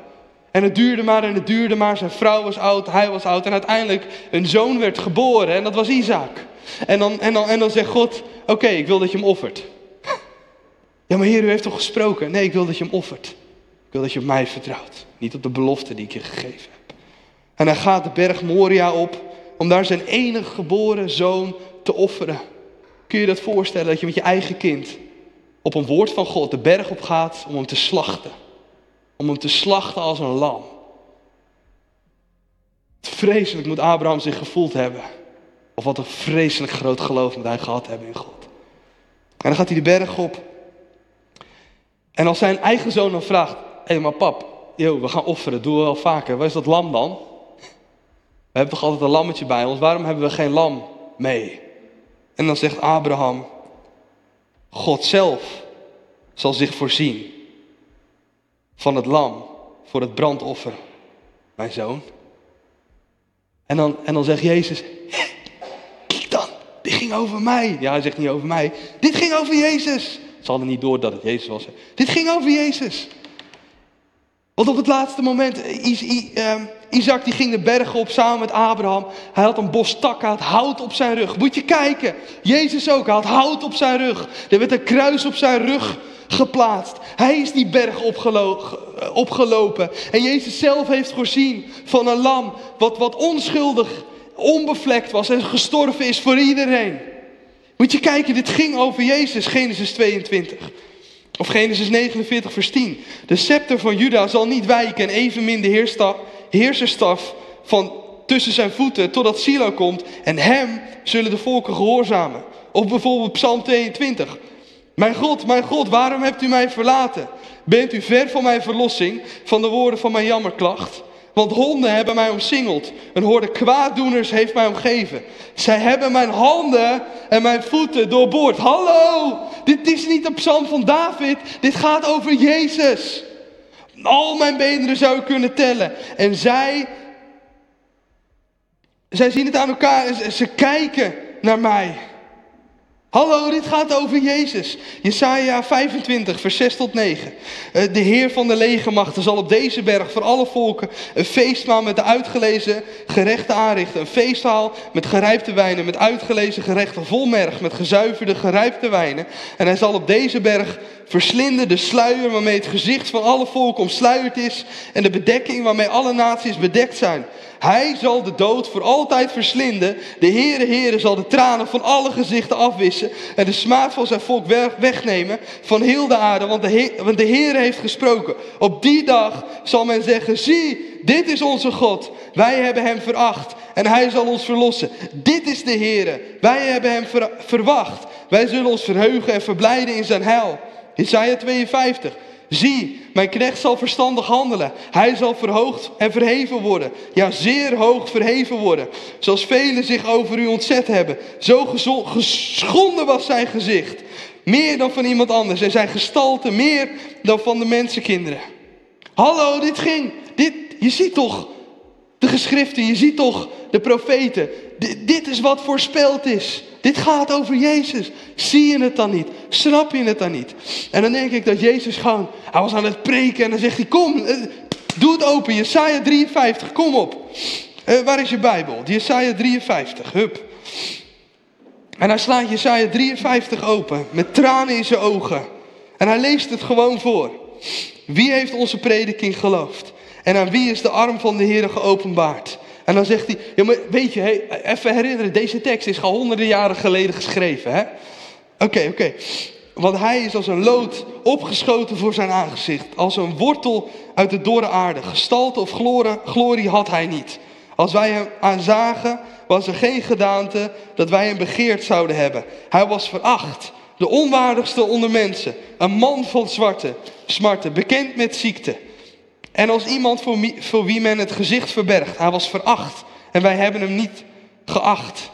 En het duurde maar en het duurde maar. Zijn vrouw was oud, hij was oud. En uiteindelijk een zoon werd geboren en dat was Isaac. En dan, en dan, en dan zegt God, oké, ik wil dat je hem offert. Ja, maar Heer, u heeft toch gesproken? Nee, ik wil dat je hem offert. Ik wil dat je op mij vertrouwt. Niet op de belofte die ik je gegeven heb. En hij gaat de berg Moria op om daar zijn enige geboren zoon te offeren. Kun je dat voorstellen dat je met je eigen kind op een woord van God de berg op gaat om hem te slachten? Om hem te slachten als een lam. Vreselijk moet Abraham zich gevoeld hebben. Of wat een vreselijk groot geloof moet hij gehad hebben in God. En dan gaat hij de berg op. En als zijn eigen zoon dan vraagt: Hé, maar pap, yo, we gaan offeren, doen we wel vaker. Waar is dat lam dan? We hebben toch altijd een lammetje bij ons, waarom hebben we geen lam mee? En dan zegt Abraham: God zelf zal zich voorzien van het lam voor het brandoffer, mijn zoon. En dan, en dan zegt Jezus, kijk dan, dit ging over mij. Ja, hij zegt niet over mij, dit ging over Jezus. Ze hadden niet door dat het Jezus was. Dit ging over Jezus. Want op het laatste moment, ehm, Isaac die ging de bergen op samen met Abraham. Hij had een bos takken, had hout op zijn rug. Moet je kijken, Jezus ook, hij had hout op zijn rug. Er werd een kruis op zijn rug geplaatst. Hij is die berg opgelopen. En Jezus zelf heeft voorzien van een lam wat, wat onschuldig, onbevlekt was en gestorven is voor iedereen. Moet je kijken, dit ging over Jezus, Genesis 22. Of Genesis 49, vers 10. De scepter van Juda zal niet wijken en evenmin de heerserstaf van tussen zijn voeten totdat Silo komt en hem zullen de volken gehoorzamen. Of bijvoorbeeld Psalm 22. Mijn God, mijn God, waarom hebt u mij verlaten? Bent u ver van mijn verlossing, van de woorden van mijn jammerklacht? Want honden hebben mij omsingeld. Een horde kwaaddoeners heeft mij omgeven. Zij hebben mijn handen en mijn voeten doorboord. Hallo, dit is niet een psalm van David. Dit gaat over Jezus. Al mijn beenderen zou ik kunnen tellen. En zij, zij zien het aan elkaar en ze kijken naar mij. Hallo, dit gaat over Jezus. Jesaja 25, vers 6 tot 9. Eh, de Heer van de legermachten zal op deze berg voor alle volken een feestmaal met de uitgelezen gerechten aanrichten. Een feestmaal met gerijpte wijnen, met uitgelezen gerechten vol merg, met gezuiverde gerijpte wijnen. En hij zal op deze berg verslinden de sluier waarmee het gezicht van alle volken omsluierd is en de bedekking waarmee alle naties bedekt zijn. Hij zal de dood voor altijd verslinden. De Heere, Heere zal de tranen van alle gezichten afwissen. En de smaad van zijn volk wegnemen van heel de aarde. Want de, want de Heere heeft gesproken. Op die dag zal men zeggen, zie, dit is onze God. Wij hebben hem veracht en hij zal ons verlossen. Dit is de Heere. Wij hebben hem verwacht. Wij zullen ons verheugen en verblijden in zijn heil. Isaiah 52. Zie, mijn knecht zal verstandig handelen. Hij zal verhoogd en verheven worden. Ja, zeer hoog verheven worden. Zoals velen zich over u ontzet hebben. Zo geschonden was zijn gezicht. Meer dan van iemand anders. En zijn gestalte meer dan van de mensenkinderen. Hallo, dit ging. Dit, je ziet toch de geschriften. Je ziet toch de profeten. dit is wat voorspeld is. Dit gaat over Jezus. Zie je het dan niet? Snap je het dan niet? En dan denk ik dat Jezus gewoon, hij was aan het preken en dan zegt hij, kom, eh, doe het open. Jesaja 53, kom op. Uh, waar is je Bijbel? Jesaja 53, hup. En hij slaat Jesaja 53 open, met tranen in zijn ogen. En hij leest het gewoon voor. Wie heeft onze prediking geloofd? En aan wie is de arm van de Heer geopenbaard? En dan zegt hij, ja, maar weet je, even herinneren, deze tekst is al honderden jaren geleden geschreven. Oké, oké. Want hij is als een lood opgeschoten voor zijn aangezicht. Als een wortel uit de dorre aarde. Gestalte of glorie, glorie had hij niet. Als wij hem aanzagen, was er geen gedaante dat wij hem begeerd zouden hebben. Hij was veracht de onwaardigste onder mensen, een man van zwarte, smarten, bekend met ziekte. En als iemand voor wie, men het gezicht verbergt, hij was veracht en wij hebben hem niet geacht.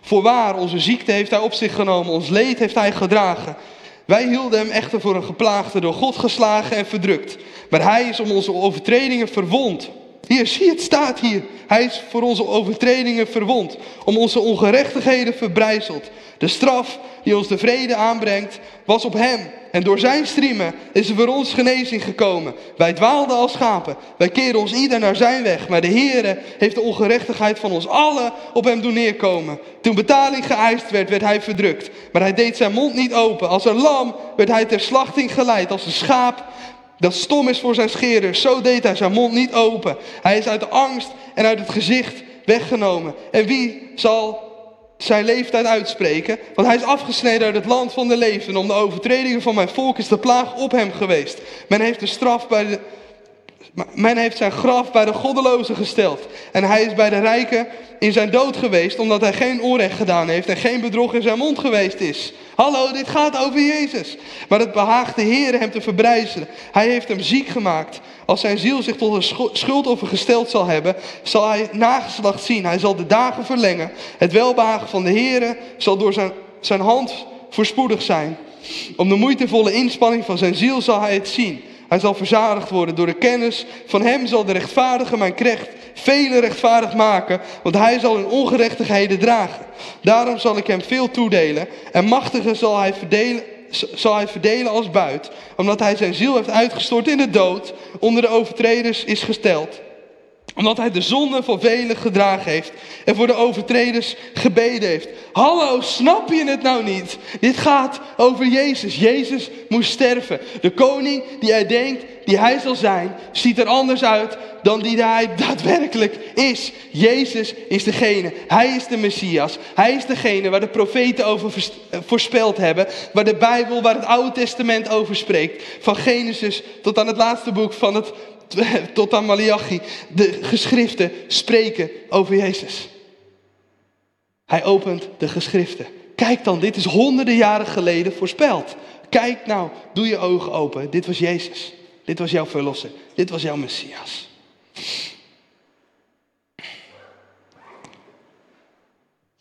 Voorwaar, onze ziekte heeft hij op zich genomen, ons leed heeft hij gedragen. Wij hielden hem echter voor een geplaagde, door God geslagen en verdrukt. Maar hij is om onze overtredingen verwond. Hier, zie het staat hier. Hij is voor onze overtredingen verwond, om onze ongerechtigheden verbrijzeld. De straf die ons de vrede aanbrengt, was op hem. En door zijn striemen is er voor ons genezing gekomen. Wij dwaalden als schapen. Wij keren ons ieder naar zijn weg. Maar de Heere heeft de ongerechtigheid van ons allen op hem doen neerkomen. Toen betaling geëist werd, werd hij verdrukt. Maar hij deed zijn mond niet open. Als een lam werd hij ter slachting geleid. Als een schaap dat stom is voor zijn scherer. Zo deed hij zijn mond niet open. Hij is uit de angst en uit het gezicht weggenomen. En wie zal zijn leeftijd uitspreken? Want hij is afgesneden uit het land van de leven. Om de overtredingen van mijn volk is de plaag op hem geweest. Men heeft de straf bij de men heeft zijn graf bij de goddelozen gesteld. En hij is bij de rijken in zijn dood geweest, omdat hij geen onrecht gedaan heeft en geen bedrog in zijn mond geweest is. Hallo, dit gaat over Jezus. Maar het behaagt de Heer hem te verbrijzelen. Hij heeft hem ziek gemaakt. Als zijn ziel zich tot een schuldoffer gesteld zal hebben, zal hij nageslacht zien. Hij zal de dagen verlengen. Het welbehagen van de Heer zal door zijn, zijn hand voorspoedig zijn. Om de moeitevolle inspanning van zijn ziel zal hij het zien. Hij zal verzadigd worden door de kennis. Van hem zal de rechtvaardige mijn krecht vele rechtvaardig maken, want hij zal hun ongerechtigheden dragen. Daarom zal ik hem veel toedelen en machtige zal hij verdelen, zal hij verdelen als buit, omdat hij zijn ziel heeft uitgestort in de dood, onder de overtreders is gesteld omdat hij de zonde van velen gedragen heeft en voor de overtreders gebeden heeft. Hallo, snap je het nou niet? Dit gaat over Jezus. Jezus moest sterven. De koning die hij denkt, die hij zal zijn, ziet er anders uit dan die hij daadwerkelijk is. Jezus is degene. Hij is de Messias. Hij is degene waar de profeten over eh, voorspeld hebben. Waar de Bijbel, waar het Oude Testament over spreekt. Van Genesis tot aan het laatste boek van het tot aan Malachi, de geschriften spreken over Jezus. Hij opent de geschriften. Kijk dan, dit is honderden jaren geleden voorspeld. Kijk nou, doe je ogen open. Dit was Jezus. Dit was jouw verlosser. Dit was jouw Messias.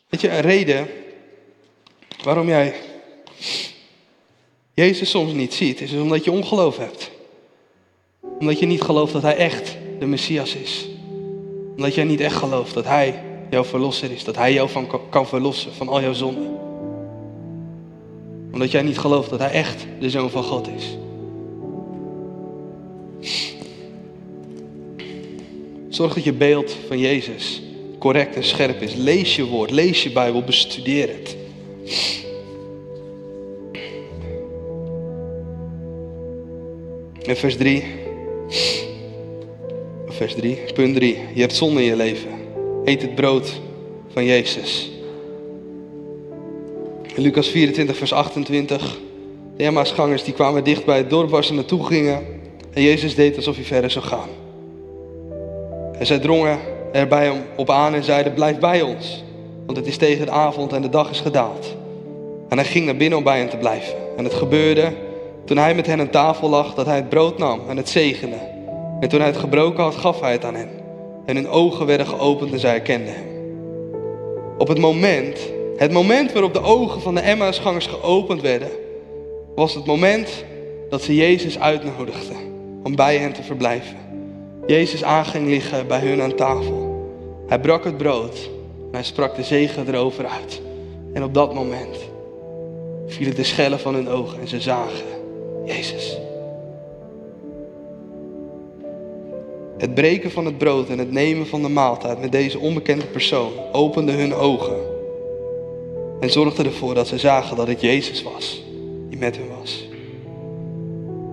Weet je, een reden waarom jij Jezus soms niet ziet, is omdat je ongeloof hebt omdat je niet gelooft dat hij echt de Messias is. Omdat jij niet echt gelooft dat hij jouw verlosser is. Dat hij jou van, kan verlossen van al jouw zonden. Omdat jij niet gelooft dat hij echt de Zoon van God is. Zorg dat je beeld van Jezus correct en scherp is. Lees je woord, lees je Bijbel, bestudeer het. En vers 3. Vers 3, punt 3. Je hebt zonde in je leven. Eet het brood van Jezus. In Lucas 24, vers 28. De Emmausgangers die kwamen dicht bij het dorp waar ze naartoe gingen. En Jezus deed alsof hij verder zou gaan. En zij drongen erbij op aan en zeiden: Blijf bij ons. Want het is tegen de avond en de dag is gedaald. En hij ging naar binnen om bij hen te blijven. En het gebeurde toen hij met hen aan tafel lag, dat hij het brood nam en het zegende. En toen hij het gebroken had, gaf hij het aan hen. En hun ogen werden geopend en zij herkenden hem. Op het moment, het moment waarop de ogen van de Emmausgangers geopend werden, was het moment dat ze Jezus uitnodigden om bij hen te verblijven. Jezus aanging liggen bij hun aan tafel. Hij brak het brood en hij sprak de zegen erover uit. En op dat moment vielen de schellen van hun ogen en ze zagen Jezus. Het breken van het brood en het nemen van de maaltijd met deze onbekende persoon opende hun ogen. En zorgde ervoor dat ze zagen dat het Jezus was die met hen was.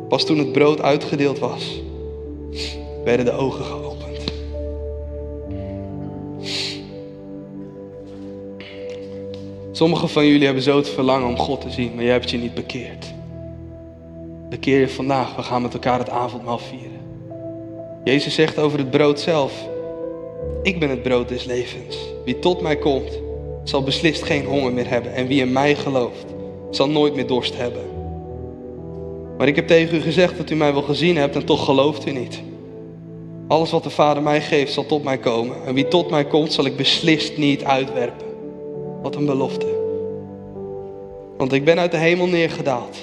Pas toen het brood uitgedeeld was, werden de ogen geopend. Sommigen van jullie hebben zo het verlangen om God te zien, maar jij hebt je niet bekeerd. Bekeer je vandaag, we gaan met elkaar het avondmaal vieren. Jezus zegt over het brood zelf: Ik ben het brood des levens. Wie tot mij komt, zal beslist geen honger meer hebben. En wie in mij gelooft, zal nooit meer dorst hebben. Maar ik heb tegen u gezegd dat u mij wel gezien hebt en toch gelooft u niet. Alles wat de Vader mij geeft zal tot mij komen. En wie tot mij komt zal ik beslist niet uitwerpen. Wat een belofte. Want ik ben uit de hemel neergedaald.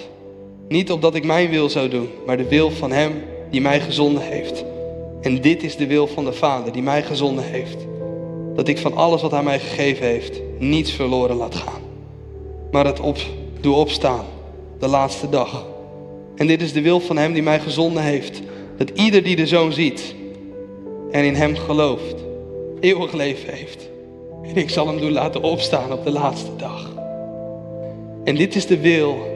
Niet opdat ik mijn wil zou doen, maar de wil van Hem die mij gezonden heeft. En dit is de wil van de Vader die mij gezonden heeft. Dat ik van alles wat Hij mij gegeven heeft, niets verloren laat gaan. Maar het op, doe opstaan, de laatste dag. En dit is de wil van Hem die mij gezonden heeft. Dat ieder die de Zoon ziet en in Hem gelooft, eeuwig leven heeft. En ik zal Hem doen laten opstaan op de laatste dag. En dit is de wil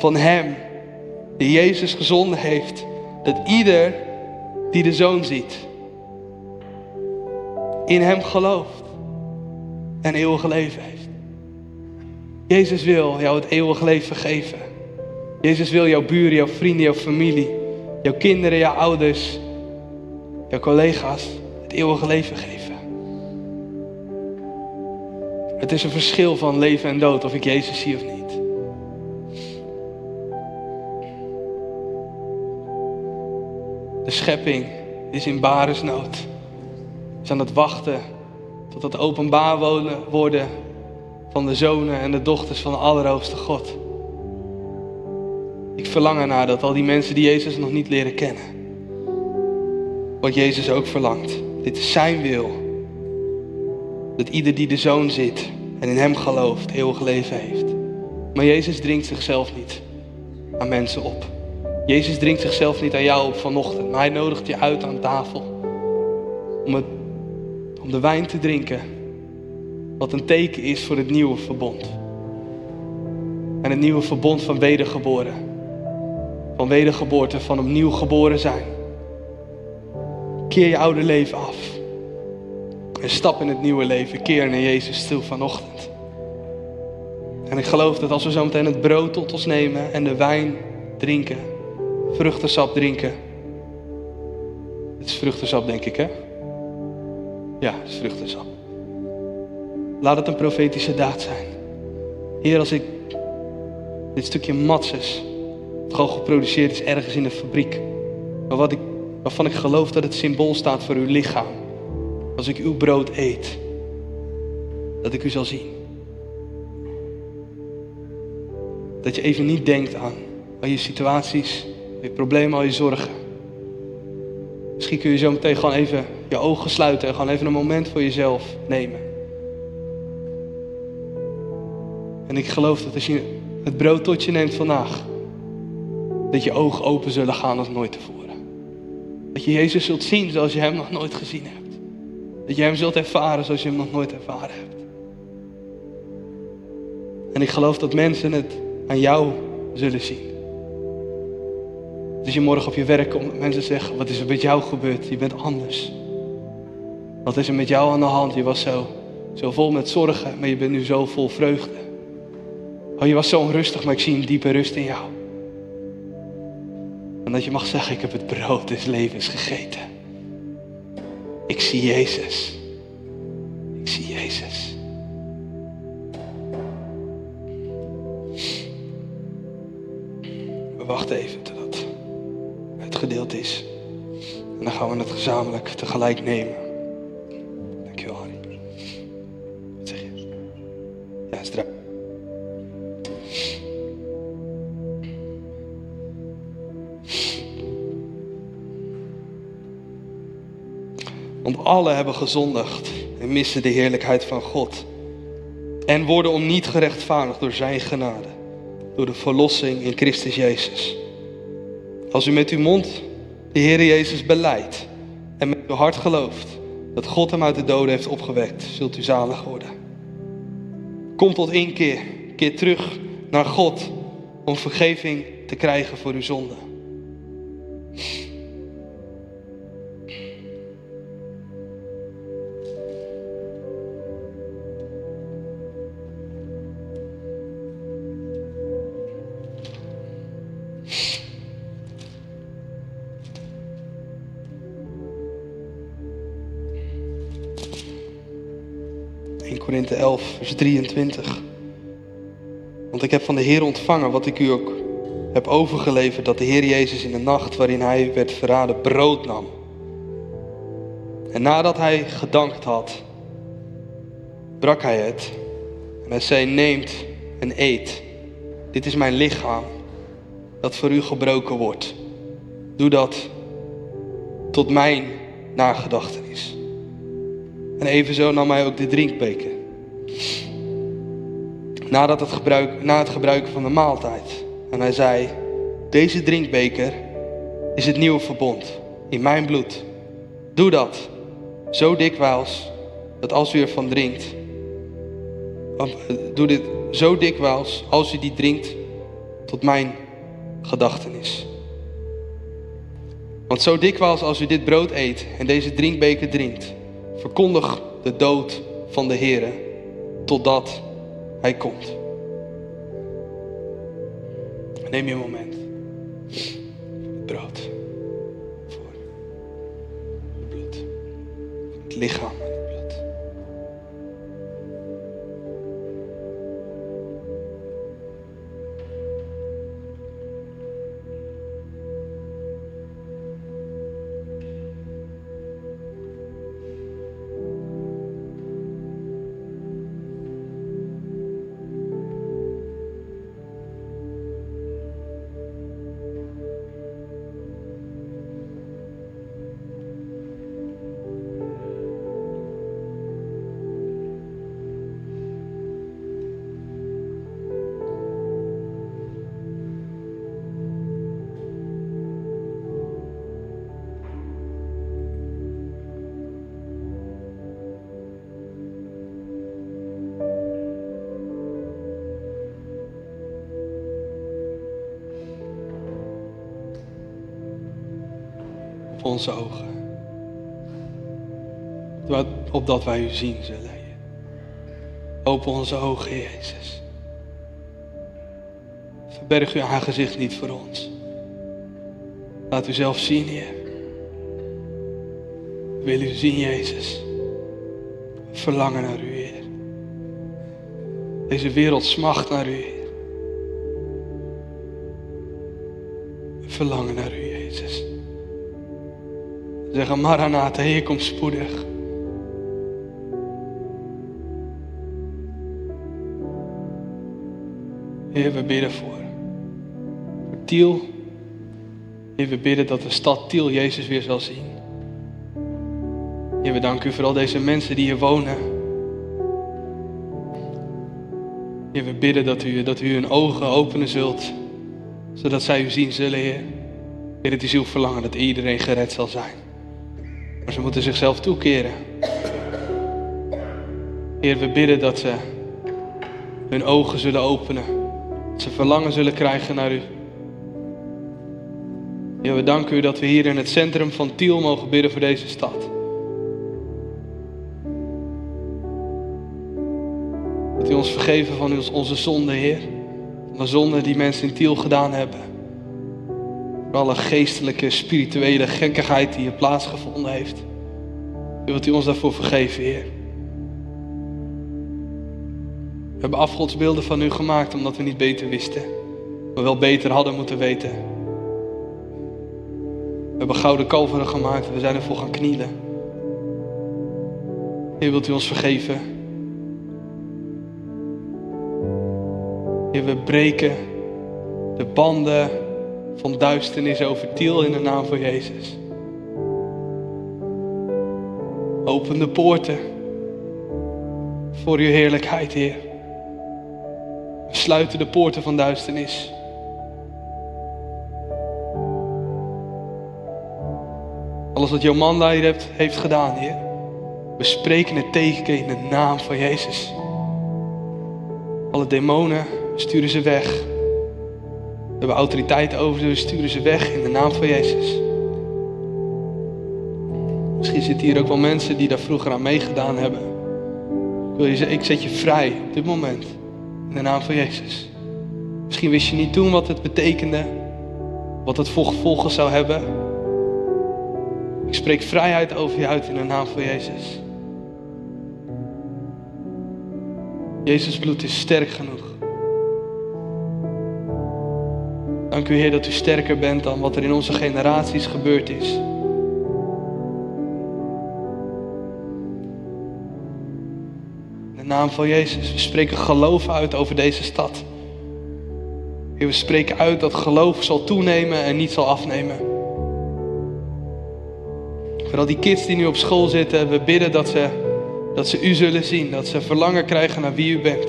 van Hem die Jezus gezonden heeft. Dat ieder die de Zoon ziet, in Hem gelooft en eeuwig leven heeft. Jezus wil jou het eeuwig leven geven. Jezus wil jouw buren, jouw vrienden, jouw familie, jouw kinderen, jouw ouders, jouw collega's het eeuwige leven geven. Het is een verschil van leven en dood of ik Jezus zie of niet. De schepping is in baresnood. Is aan het wachten tot het openbaar worden van de zonen en de dochters van de Allerhoogste God. Ik verlang ernaar dat al die mensen die Jezus nog niet leren kennen, wat Jezus ook verlangt. Dit is zijn wil. Dat ieder die de zoon zit en in hem gelooft, eeuwig leven heeft. Maar Jezus dringt zichzelf niet aan mensen op. Jezus dringt zichzelf niet aan jou op vanochtend, maar hij nodigt je uit aan tafel. Om, om de wijn te drinken, wat een teken is voor het nieuwe verbond. En het nieuwe verbond van wedergeboren. Van wedergeboorte, van opnieuw geboren zijn. Keer je oude leven af. En stap in het nieuwe leven. Keer naar Jezus toe vanochtend. En ik geloof dat als we zo meteen het brood tot ons nemen en de wijn drinken, vruchtensap drinken. Het is vruchtensap, denk ik, hè? Ja, het is vruchtensap. Laat het een profetische daad zijn. Heer, als ik dit stukje matses, gewoon geproduceerd is ergens in de fabriek, maar wat ik, waarvan ik geloof dat het symbool staat voor uw lichaam, als ik uw brood eet, dat ik u zal zien. Dat je even niet denkt aan al je situaties, je problemen, al je zorgen. Misschien kun je zo meteen gewoon even je ogen sluiten en gewoon even een moment voor jezelf nemen. En ik geloof dat als je het brood tot je neemt vandaag, dat je ogen open zullen gaan als nooit tevoren. Dat je Jezus zult zien zoals je Hem nog nooit gezien hebt. Dat je Hem zult ervaren zoals je Hem nog nooit ervaren hebt. En ik geloof dat mensen het aan jou zullen zien. Als je morgen op je werk komt, mensen zeggen, wat is er met jou gebeurd? Je bent anders. Wat is er met jou aan de hand? Je was zo, zo vol met zorgen, maar je bent nu zo vol vreugde. Oh, je was zo onrustig, maar ik zie een diepe rust in jou. En dat je mag zeggen, ik heb het brood des levens gegeten. Ik zie Jezus. Gezamenlijk tegelijk nemen. Dankjewel, Harry. Wat zeg je? Ja. Want alle hebben gezondigd en missen de heerlijkheid van God. En worden om niet gerechtvaardigd door zijn genade. Door de verlossing in Christus Jezus. Als u met uw mond de Heer Jezus beleidt uw hart gelooft dat God hem uit de doden heeft opgewekt, zult u zalig worden. Kom tot inkeer, keer terug naar God om vergeving te krijgen voor uw zonde. 23. Want ik heb van de Heer ontvangen wat ik u ook heb overgeleverd. Dat de Heer Jezus in de nacht waarin hij werd verraden brood nam. En nadat hij gedankt had, brak hij het. En hij zei, neemt en eet. Dit is mijn lichaam dat voor u gebroken wordt. Doe dat tot mijn nagedachtenis. En evenzo nam hij ook de drinkbeker. Nadat het gebruik, na het gebruiken van de maaltijd. En hij zei, deze drinkbeker is het nieuwe verbond in mijn bloed. Doe dat zo dikwijls dat als u ervan drinkt, doe dit zo dikwijls als u die drinkt tot mijn gedachtenis. Want zo dikwijls als u dit brood eet en deze drinkbeker drinkt, verkondig de dood van de Heer totdat Hij komt. Neem je moment. Het brood. Voor het bloed. Het lichaam. Onze ogen. Opdat wij u zien zullen. Open onze ogen, Jezus. Verberg uw aangezicht niet voor ons. Laat u zelf zien, Heer. Wil u zien, Jezus. Verlangen naar u, Heer. Deze wereld smacht naar u. Verlangen naar u. Zeggen, Maranatha, Heer, kom spoedig. Heer, we bidden voor, voor Tiel. Heer, we bidden dat de stad Tiel Jezus weer zal zien. Heer, we danken u voor al deze mensen die hier wonen. Heer, we bidden dat u, dat u hun ogen openen zult, zodat zij u zien zullen, Heer. Heer, het is uw verlangen dat iedereen gered zal zijn. Maar ze moeten zichzelf toekeren. Heer, we bidden dat ze hun ogen zullen openen. Dat ze verlangen zullen krijgen naar u. Heer, we danken u dat we hier in het centrum van Tiel mogen bidden voor deze stad. Dat u ons vergeven van onze zonden, Heer. Van de zonden die mensen in Tiel gedaan hebben. Voor alle geestelijke, spirituele gekkigheid die hier plaatsgevonden heeft. Wilt u ons daarvoor vergeven, Heer. We hebben afgodsbeelden van u gemaakt omdat we niet beter wisten. Maar wel beter hadden moeten weten. We hebben gouden kalveren gemaakt en we zijn ervoor gaan knielen. Heer, wilt u ons vergeven? Heer, we breken de banden van duisternis over Tiel in de naam van Jezus. Open de poorten voor uw heerlijkheid, Heer. We sluiten de poorten van duisternis. Alles wat Jomanda hier heeft, heeft gedaan, Heer. We spreken het tegen in de naam van Jezus. Alle demonen, sturen ze weg. We hebben autoriteit over ze, we sturen ze weg in de naam van Jezus. Misschien zitten hier ook wel mensen die daar vroeger aan meegedaan hebben. Ik, wil je, ik zet je vrij op dit moment. In de naam van Jezus. Misschien wist je niet toen wat het betekende. Wat het voor gevolgen zou hebben. Ik spreek vrijheid over je uit in de naam van Jezus. Jezus bloed is sterk genoeg. Dank u, Heer, dat u sterker bent dan wat er in onze generaties gebeurd is. In de naam van Jezus, we spreken geloof uit over deze stad. Heer, we spreken uit dat geloof zal toenemen en niet zal afnemen. Voor al die kids die nu op school zitten, we bidden dat ze, dat ze u zullen zien, dat ze verlangen krijgen naar wie u bent.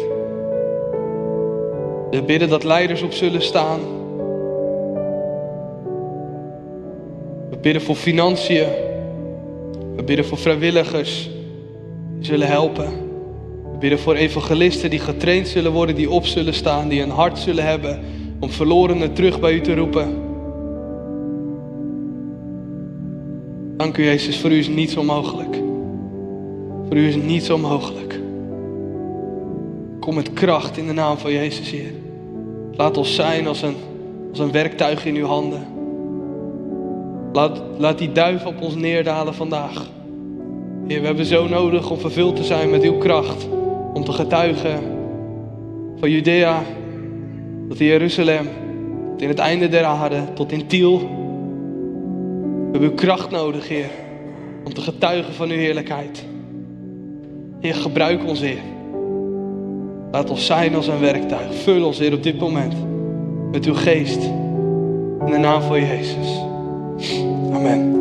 We bidden dat leiders op zullen staan. Bidden voor financiën. We bidden voor vrijwilligers die zullen helpen. We bidden voor evangelisten die getraind zullen worden, die op zullen staan, die een hart zullen hebben om verlorenen terug bij u te roepen. Dank u Jezus, voor u is niets onmogelijk. Voor u is niets onmogelijk. Kom met kracht in de naam van Jezus, Heer. Laat ons zijn als een, als een werktuig in uw handen. Laat, laat die duif op ons neerdalen vandaag. Heer, we hebben zo nodig om vervuld te zijn met uw kracht. Om te getuigen van Judea tot Jeruzalem, tot in het einde der aarde, tot in Tiel. We hebben uw kracht nodig, Heer, om te getuigen van uw heerlijkheid. Heer, gebruik ons, Heer. Laat ons zijn als een werktuig. Vul ons, Heer, op dit moment met uw geest. In de naam van Jezus. Amen.